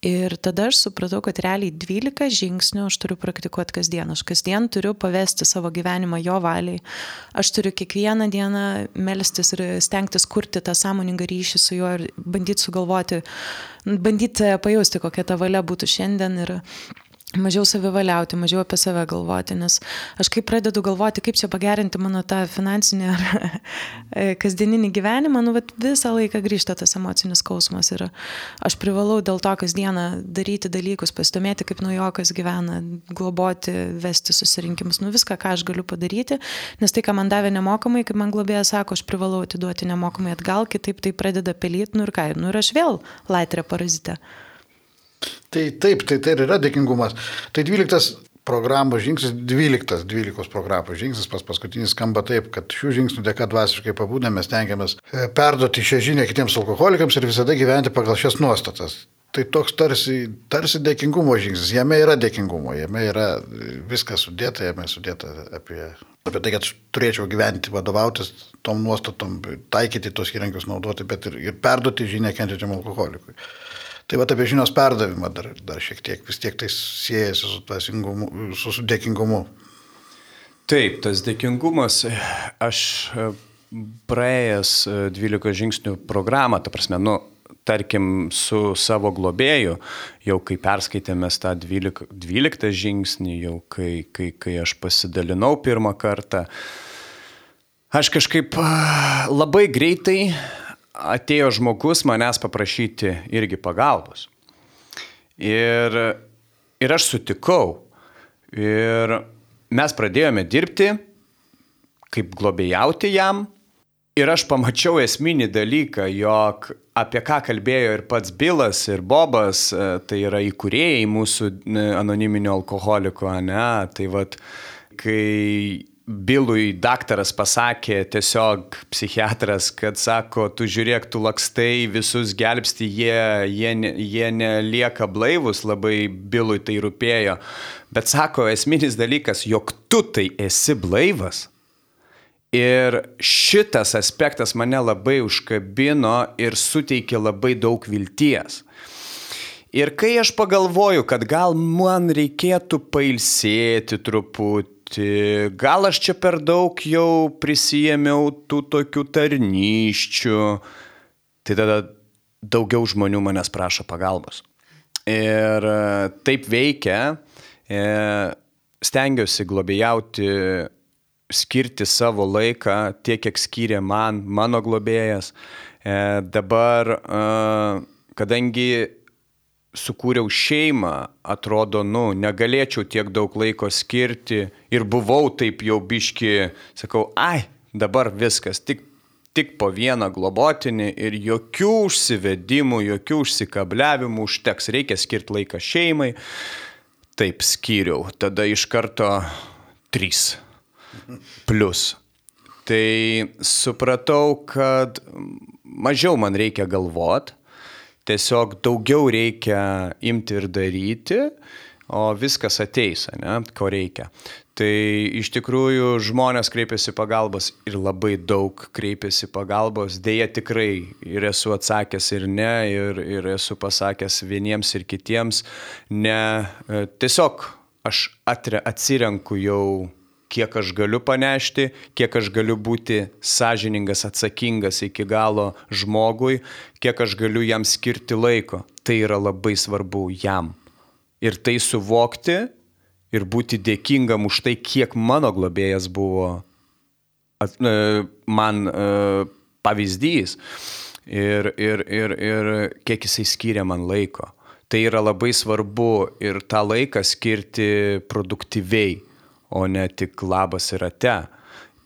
Ir tada aš supratau, kad realiai 12 žingsnių aš turiu praktikuoti kasdien. Aš kasdien turiu pavesti savo gyvenimą jo valiai. Aš turiu kiekvieną dieną melstis ir stengtis kurti tą sąmoningą ryšį su juo ir bandyti sugalvoti, bandyti pajausti, kokia ta valia būtų šiandien. Ir mažiau savivaliauti, mažiau apie save galvoti, nes aš kaip pradedu galvoti, kaip čia pagerinti mano tą finansinį ar e, kasdieninį gyvenimą, nu, vat, visą laiką grįžta tas emocinis skausmas ir aš privalau dėl to kasdieną daryti dalykus, pasidomėti, kaip naujokas gyvena, globoti, vesti susirinkimus, nu viską, ką aš galiu padaryti, nes tai, ką man davė nemokamai, kaip man globėjas sako, aš privalau atiduoti nemokamai atgal, kitaip tai pradeda pelyti, nu ir ką, nu ir aš vėl laitrė parazitė. Tai taip, tai tai yra dėkingumas. Tai 12 programos žingsnis, 12, 12 programos žingsnis pas paskutinis skamba taip, kad šių žingsnių dėka dvasiškai pabūdę mes tengiamės e, perduoti šią žinią kitiems alkoholikams ir visada gyventi pagal šias nuostatas. Tai toks tarsi, tarsi dėkingumo žingsnis, jame yra dėkingumo, jame yra viskas sudėta, jame sudėta apie, apie tai, kad turėčiau gyventi, vadovautis tom nuostatom, taikyti tos įrankius naudoti, bet ir, ir perduoti žinią kenčiančiam alkoholikui. Tai va apie žinios perdavimą dar, dar šiek tiek, vis tiek tai siejasi su, su, su dėkingumu. Taip, tas dėkingumas, aš e, praėjęs 12 e, žingsnių programą, ta prasme, nu, tarkim, su savo globėju, jau kai perskaitėme tą 12, 12 žingsnį, jau kai, kai, kai aš pasidalinau pirmą kartą, aš kažkaip labai greitai atėjo žmogus manęs paprašyti irgi pagalbos. Ir, ir aš sutikau. Ir mes pradėjome dirbti, kaip globėjauti jam. Ir aš pamačiau esminį dalyką, jog apie ką kalbėjo ir pats Bilas, ir Bobas, e, tai yra įkūrėjai mūsų e, anoniminio alkoholiko, ne? Tai vad, kai Bilui daktaras pasakė, tiesiog psichiatras, kad sako, tu žiūrėk, tu lakstai, visus gelbsti, jie, jie, jie nelieka blaivus, labai Bilui tai rūpėjo. Bet sako, esminis dalykas, jog tu tai esi blaivas. Ir šitas aspektas mane labai užkabino ir suteikė labai daug vilties. Ir kai aš pagalvoju, kad gal man reikėtų pailsėti truputį, dirbti, gal aš čia per daug jau prisijėmiau tų tokių tarnyščių, tai tada daugiau žmonių manęs prašo pagalbos. Ir e, taip veikia, e, stengiuosi globėjauti, skirti savo laiką tiek, kiek skyrė man, mano globėjas. E, dabar, kadangi sukūriau šeimą, atrodo, nu, negalėčiau tiek daug laiko skirti ir buvau taip jau biški, sakau, ai, dabar viskas, tik, tik po vieną globotinį ir jokių užsivedimų, jokių užsikabliavimų užteks, reikia skirti laiką šeimai. Taip skyriau, tada iš karto trys plus. Tai supratau, kad mažiau man reikia galvot, Tiesiog daugiau reikia imti ir daryti, o viskas ateis, ne, ko reikia. Tai iš tikrųjų žmonės kreipiasi pagalbos ir labai daug kreipiasi pagalbos. Deja tikrai ir esu atsakęs ir ne, ir, ir esu pasakęs vieniems ir kitiems ne. Tiesiog aš atre, atsirenku jau kiek aš galiu panešti, kiek aš galiu būti sąžiningas, atsakingas iki galo žmogui, kiek aš galiu jam skirti laiko. Tai yra labai svarbu jam. Ir tai suvokti ir būti dėkingam už tai, kiek mano globėjas buvo at, e, man e, pavyzdys ir, ir, ir, ir kiek jisai skiria man laiko. Tai yra labai svarbu ir tą laiką skirti produktyviai o ne tik labas ir ate.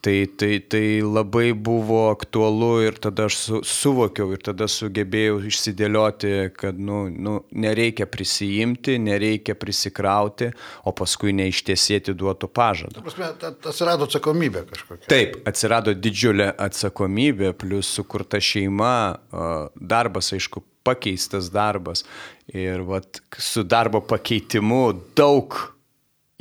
Tai, tai, tai labai buvo aktualu ir tada aš su, suvokiau ir tada sugebėjau išsidėlioti, kad nu, nu, nereikia prisijimti, nereikia prisikrauti, o paskui neištiesėti duotų pažadų. Atsirado atsakomybė kažkokia. Taip, atsirado didžiulė atsakomybė, plus sukurta šeima, darbas, aišku, pakeistas darbas. Ir vat, su darbo pakeitimu daug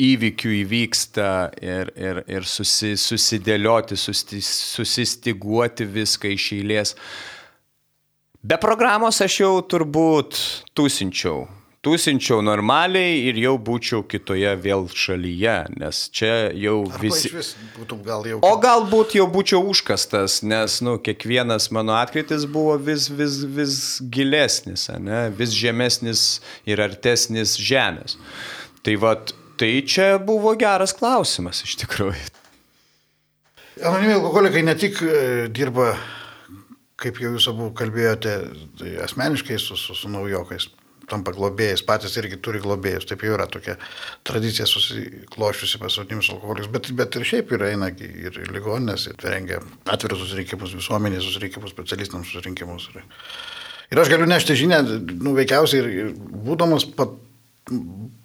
įvykių įvyksta ir, ir, ir susi, susidėlioti, susti, susistiguoti viską iš eilės. Be programos aš jau turbūt tūsinčiau tūsinčiau normaliai ir jau būčiau kitoje vėl šalyje, nes čia jau Arba visi... būtum gal jau. O galbūt jau būčiau užkastas, nes, nu, kiekvienas mano atkritis buvo vis, vis, vis gilesnis, ne, vis žemesnis ir artesnis žemės. Tai vad, tai čia buvo geras klausimas iš tikrųjų. Anonimi alkoholikai ne tik e, dirba, kaip jau jūs abu kalbėjote, tai asmeniškai su, su, su naujokais, tampa globėjais, patys irgi turi globėjus, taip jau yra tokia tradicija susiklošiusi pas anonimius alkoholikus, bet, bet ir šiaip yra eina ir ligoninės, ir rengia atvirus susirinkimus, visuomenės susirinkimus, specialistams susirinkimus. Ir, ir aš galiu nešti žinę, nu, veikiausiai ir, ir būdamas pat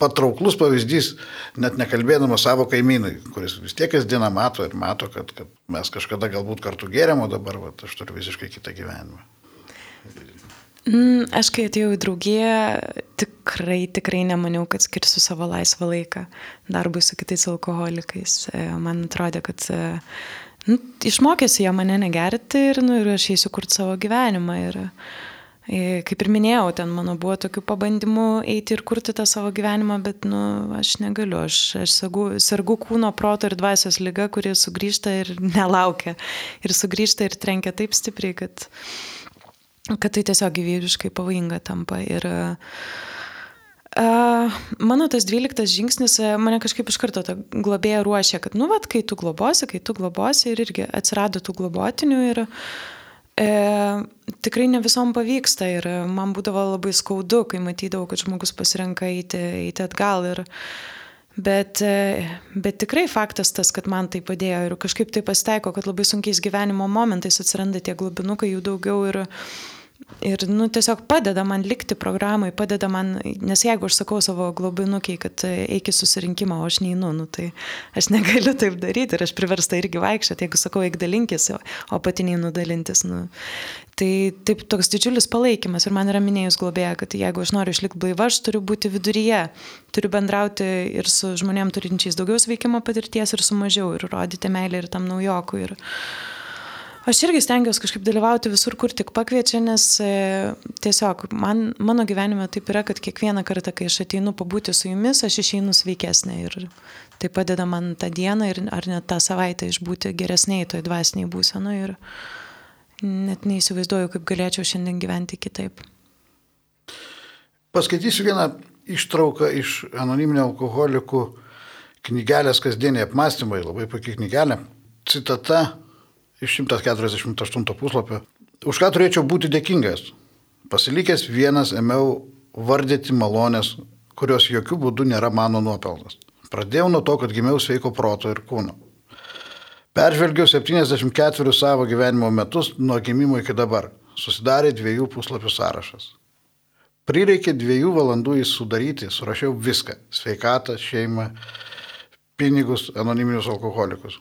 patrauklus pavyzdys, net nekalbėdamas savo kaimynui, kuris vis tiek kasdieną mato ir mato, kad, kad mes kažkada galbūt kartu gėrėm, o dabar va, aš turiu visiškai kitą gyvenimą. Mm, aš kai atėjau į draugiją, tikrai, tikrai nemaniau, kad skirsiu savo laisvą laiką darbui su kitais alkoholikais. E, man atrodė, kad e, nu, išmokėsi jie mane negerti ir, nu, ir aš eisiu kurti savo gyvenimą. Ir, E, kaip ir minėjau, ten mano buvo tokių pabandymų eiti ir kurti tą savo gyvenimą, bet nu, aš negaliu. Aš, aš sergu, sergu kūno, proto ir dvasios lyga, kuri sugrįžta ir nelaukia. Ir sugrįžta ir trenkia taip stipriai, kad, kad tai tiesiog gyvybiškai pavojinga tampa. Ir Uh, mano tas dvyliktas žingsnis mane kažkaip iš karto globėja ruošia, kad, nu, vad, kai tu globosi, kai tu globosi ir irgi atsirado tų globotinių ir uh, E, tikrai ne visom pavyksta ir man būdavo labai skaudu, kai matydavau, kad žmogus pasirenka eiti, eiti atgal. Ir, bet, e, bet tikrai faktas tas, kad man tai padėjo ir kažkaip tai pasitaiko, kad labai sunkiais gyvenimo momentais atsiranda tie globinukai, jų daugiau ir, Ir, nu, tiesiog padeda man likti programai, padeda man, nes jeigu aš sakau savo globinukiai, kad eik į susirinkimą, o aš neinu, nu, tai aš negaliu taip daryti ir aš priversta irgi vaikščioti, jeigu sakau, eik dalinkis, o pati neinu dalintis. Nu. Tai taip toks didžiulis palaikymas ir man yra minėjus globėja, kad jeigu aš noriu išlikti blaiva, aš turiu būti viduryje, turiu bendrauti ir su žmonėm turinčiais daugiau sveikimo patirties ir su mažiau ir rodyti meilę ir tam naujokui. Ir, Aš irgi stengiuosi kažkaip dalyvauti visur, kur tik pakviečia, nes e, tiesiog man, mano gyvenime taip yra, kad kiekvieną kartą, kai aš ateinu pabūti su jumis, aš išeinu sveikesnė ir tai padeda man tą dieną ir ar net tą savaitę išbūti geresniai toj dvasiniai būsenoje ir net neįsivaizduoju, kaip galėčiau šiandien gyventi kitaip. Paskaitysiu vieną ištrauką iš anoniminio alkoholikų knygelės kasdieniai apmąstymai, labai puikiai knygelė. Citata iš 148 puslapio. Už ką turėčiau būti dėkingas? Pasilikęs vienas ėmiau vardyti malonės, kurios jokių būdų nėra mano nuopelnas. Pradėjau nuo to, kad gimiau sveiko proto ir kūno. Peržvelgiau 74 savo gyvenimo metus nuo gimimo iki dabar. Susidarė dviejų puslapių sąrašas. Prireikė dviejų valandų jį sudaryti, surašiau viską - sveikatą, šeimą, pinigus, anoniminius alkoholikus.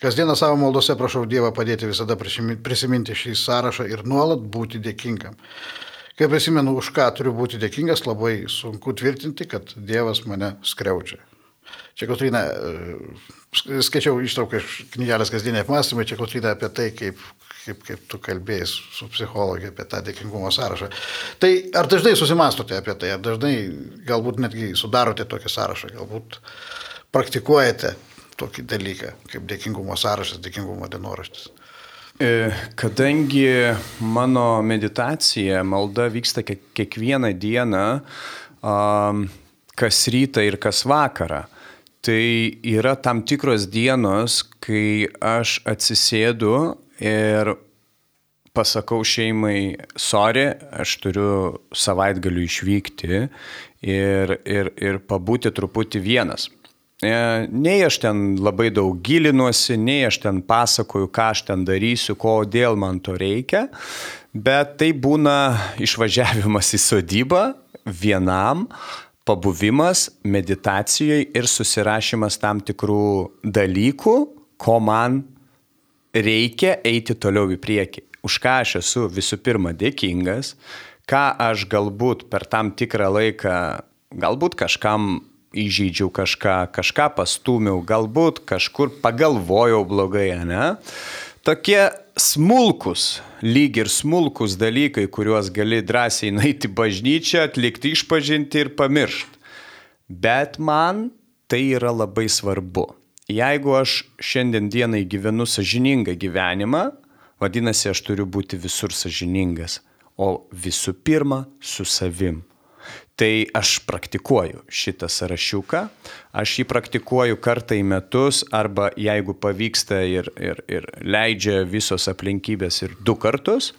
Kasdieną savo maldose prašau Dievą padėti visada prisiminti šį sąrašą ir nuolat būti dėkingam. Kai prisimenu, už ką turiu būti dėkingas, labai sunku tvirtinti, kad Dievas mane skriaudžia. Čia Kotrina, e, skaičiau ištrauką iš knygelės kasdieniai apmąstymai, čia Kotrina apie tai, kaip, kaip, kaip tu kalbėjai su psichologija apie tą dėkingumo sąrašą. Tai ar dažnai susimastote apie tai, ar dažnai galbūt netgi sudarote tokį sąrašą, galbūt praktikuojate tokį dalyką, kaip dėkingumo sąrašas, dėkingumo dienoraštis? E, kadangi mano meditacija, malda vyksta kiekvieną dieną, kas rytą ir kas vakarą, tai yra tam tikros dienos, kai aš atsisėdu ir pasakau šeimai, sorry, aš turiu savaitgaliu išvykti ir, ir, ir pabūti truputį vienas. E, nei aš ten labai daug gilinuosi, nei aš ten pasakoju, ką aš ten darysiu, kodėl man to reikia, bet tai būna išvažiavimas į sodybą vienam, pabuvimas meditacijoje ir susirašymas tam tikrų dalykų, ko man reikia eiti toliau į priekį. Už ką aš esu visų pirma dėkingas, ką aš galbūt per tam tikrą laiką, galbūt kažkam įžeidžiau kažką, kažką pastūmiau, galbūt kažkur pagalvojau blogai, ne? tokie smulkus, lyg ir smulkus dalykai, kuriuos gali drąsiai naiti bažnyčią, atlikti išpažinti ir pamiršti. Bet man tai yra labai svarbu. Jeigu aš šiandien dienai gyvenu sažiningą gyvenimą, vadinasi, aš turiu būti visur sažiningas, o visų pirma su savim. Tai aš praktikuoju šitą sąrašiuką, aš jį praktikuoju kartą į metus arba jeigu pavyksta ir, ir, ir leidžia visos aplinkybės ir du kartus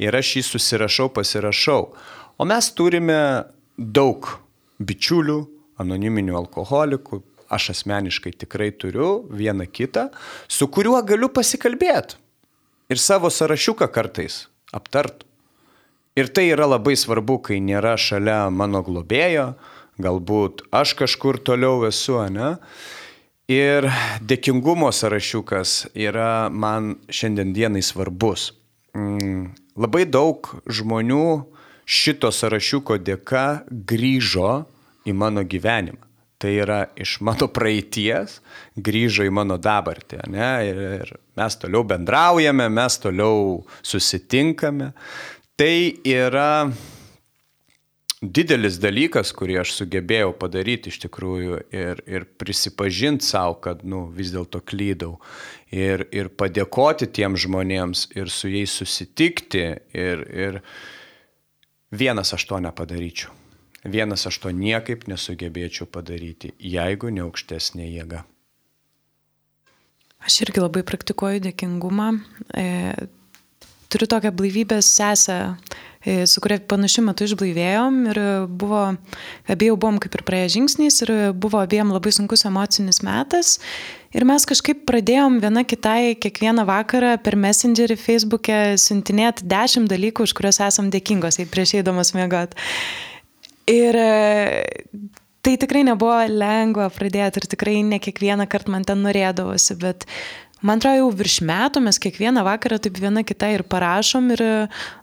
ir aš jį susirašau, pasirašau. O mes turime daug bičiulių, anoniminių alkoholikų, aš asmeniškai tikrai turiu vieną kitą, su kuriuo galiu pasikalbėti ir savo sąrašiuką kartais aptart. Ir tai yra labai svarbu, kai nėra šalia mano globėjo, galbūt aš kažkur toliau esu, ne? Ir dėkingumo sąrašiukas yra man šiandien dienai svarbus. Mm, labai daug žmonių šito sąrašiuko dėka grįžo į mano gyvenimą. Tai yra iš mano praeities grįžo į mano dabartį. Ne? Ir mes toliau bendraujame, mes toliau susitinkame. Tai yra didelis dalykas, kurį aš sugebėjau padaryti iš tikrųjų ir, ir prisipažinti savo, kad nu, vis dėlto klydau. Ir, ir padėkoti tiem žmonėms ir su jais susitikti. Ir, ir vienas aš to nepadaryčiau. Vienas aš to niekaip nesugebėčiau padaryti, jeigu ne aukštesnė jėga. Aš irgi labai praktikuoju dėkingumą. E, turiu tokią blaivybės sesę, e, su kuria panašiu metu išblaivėjom ir buvo, abiejų buvom kaip ir praėję žingsniais ir buvo abiem labai sunkus emocinis metas. Ir mes kažkaip pradėjom viena kitai kiekvieną vakarą per Messengerį, Facebook'e siuntinėti dešimt dalykų, už kuriuos esam dėkingos, jei prieš eidamas mėgot. Ir e, tai tikrai nebuvo lengva pradėti ir tikrai ne kiekvieną kartą man ten norėdavosi, bet Man atrodo, jau virš metų mes kiekvieną vakarą taip viena kitą ir parašom ir e,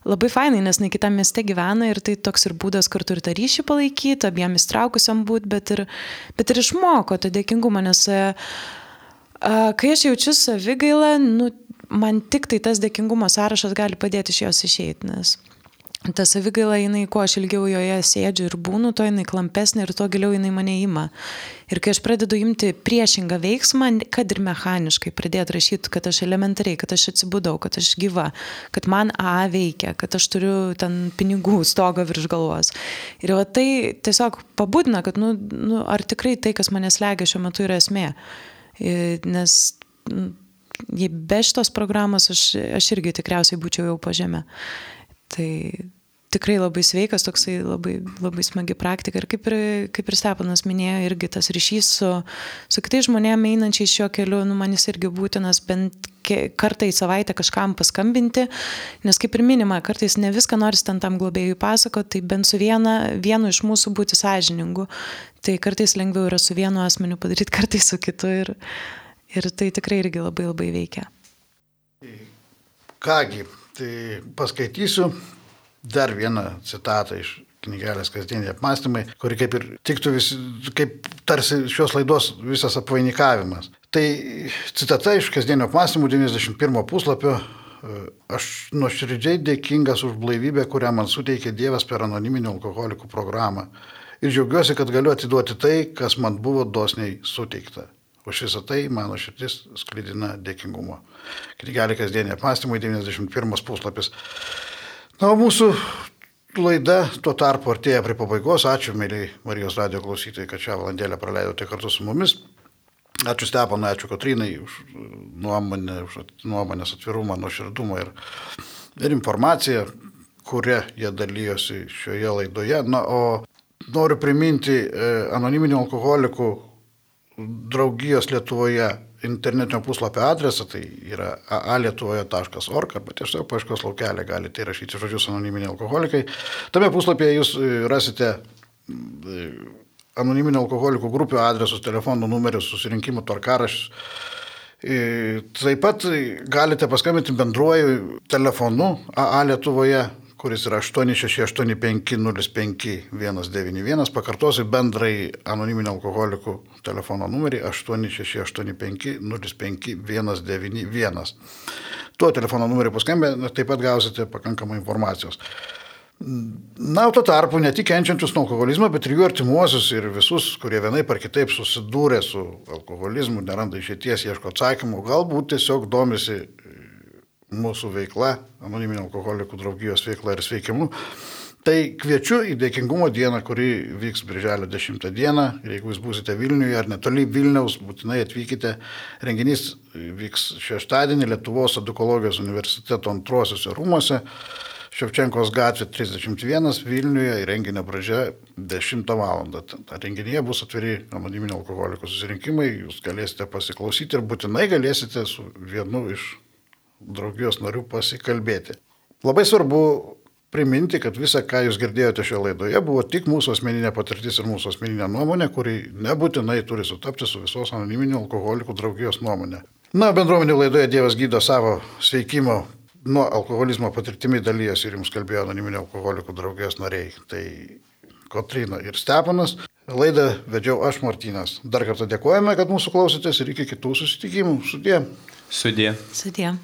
labai fainai, nes ne kitame mieste gyvena ir tai toks ir būdas kartu ir tą ryšį palaikyti, abiem įstraukusiam būti, bet ir, bet ir išmoko tą dėkingumą, nes a, e, kai aš jaučiu savigailą, nu, man tik tai tas dėkingumo sąrašas gali padėti iš jos išeiti, nes ta savigaila, jinai, kuo aš ilgiau joje sėdžiu ir būnu, to jinai klampesnė ir to giliau jinai mane ima. Ir kai aš pradedu imti priešingą veiksmą, kad ir mechaniškai pradėti rašyti, kad aš elementariai, kad aš atsibudau, kad aš gyva, kad man A veikia, kad aš turiu ten pinigų stogą virš galvos. Ir va tai tiesiog pabudina, kad, nu, nu, ar tikrai tai, kas mane slegia šiuo metu, yra esmė. Nes be šitos programos aš, aš irgi tikriausiai būčiau jau po žemę. Tai tikrai labai sveikas, toksai labai, labai smagi praktika. Ir kaip ir, kaip ir Stepanas minėjo, irgi tas ryšys su, su kitais žmonėmis einančiais šiuo keliu, nu, man jis irgi būtinas bent kartą į savaitę kažkam paskambinti, nes kaip ir minima, kartais ne viską nori ten tam globėjui pasakoti, tai bent su viena, vienu iš mūsų būti sąžiningu. Tai kartais lengviau yra su vienu asmeniu padaryti, kartais su kitu ir, ir tai tikrai irgi labai labai veikia. Kągi, tai paskaitysiu dar vieną citatą iš knygelės kasdieniai apmąstymai, kuri kaip ir tiktų vis, kaip tarsi šios laidos visas apvainikavimas. Tai citata iš kasdienio apmąstymų 91 puslapio. Aš nuoširdžiai dėkingas už blaivybę, kurią man suteikė Dievas per anoniminį alkoholikų programą. Ir džiaugiuosi, kad galiu atiduoti tai, kas man buvo dosniai suteikta. Už visą tai mano širdis sklydina dėkingumo. Knygelė kasdienė apmąstymai 91 puslapis. Na, o mūsų laida tuo tarpu artėja prie pabaigos. Ačiū, mėly Marijos radio klausytojai, kad šią valandėlę praleidote kartu su mumis. Ačiū Stepanai, ačiū Katrinai už nuomonę, už nuomonės atvirumą, nuoširdumą ir, ir informaciją, kurią jie dalyjosi šioje laidoje. Na, o noriu priminti e, anoniminių alkoholikų draugijos Lietuvoje internetinio puslapio adresą, tai yra aalietuvoje.org arba tiesiog paaiškos laukelį galite įrašyti žodžius anoniminiai alkoholikai. Tame puslapyje jūs e, rasite e, anoniminio alkoholikų grupių adresus, telefonų numerius, susirinkimų tvarkaraščius. E, taip pat galite paskambinti bendruoju telefonu AA Lietuvoje kuris yra 868505191. Pakartosiu bendrai anoniminio alkoholikų telefono numerį 868505191. Tuo telefono numeriu paskambę taip pat gausite pakankamai informacijos. Na, o tuo tarpu ne tik kenčiančius nuo alkoholizmo, bet ir jų artimuosius ir visus, kurie vienaip ar kitaip susidūrė su alkoholizmu, neranda išėties, ieško atsakymų, galbūt tiesiog domisi mūsų veikla, anoniminio alkoholikų draugijos veikla ir sveikimu. Tai kviečiu į dėkingumo dieną, kuri vyks birželio 10 dieną. Ir jeigu jūs būsite Vilniuje ar netoli Vilniaus, būtinai atvykite. Renginys vyks šeštadienį Lietuvos edukologijos universiteto antrosiuose rūmose. Ševčenkos gatvė 31 Vilniuje, renginio pradžia 10 val. Renginyje bus atviri anoniminio alkoholikų susirinkimai, jūs galėsite pasiklausyti ir būtinai galėsite su vienu iš draugijos narių pasikalbėti. Labai svarbu priminti, kad visa, ką jūs girdėjote šioje laidoje, buvo tik mūsų asmeninė patirtis ir mūsų asmeninė nuomonė, kuri nebūtinai turi sutapti su visos anoniminių alkoholikų draugijos nuomonė. Na, bendruomenių laidoje Dievas gydo savo sveikimo nuo alkoholizmo patirtimi dalyjosi ir jums kalbėjo anoniminio alkoholikų draugijos nariai. Tai Kotrina ir Stepanas. Laidą vedžiau aš Martinas. Dar kartą dėkojame, kad mūsų klausotės ir iki kitų susitikimų. Sudė. Sudė. Sudė.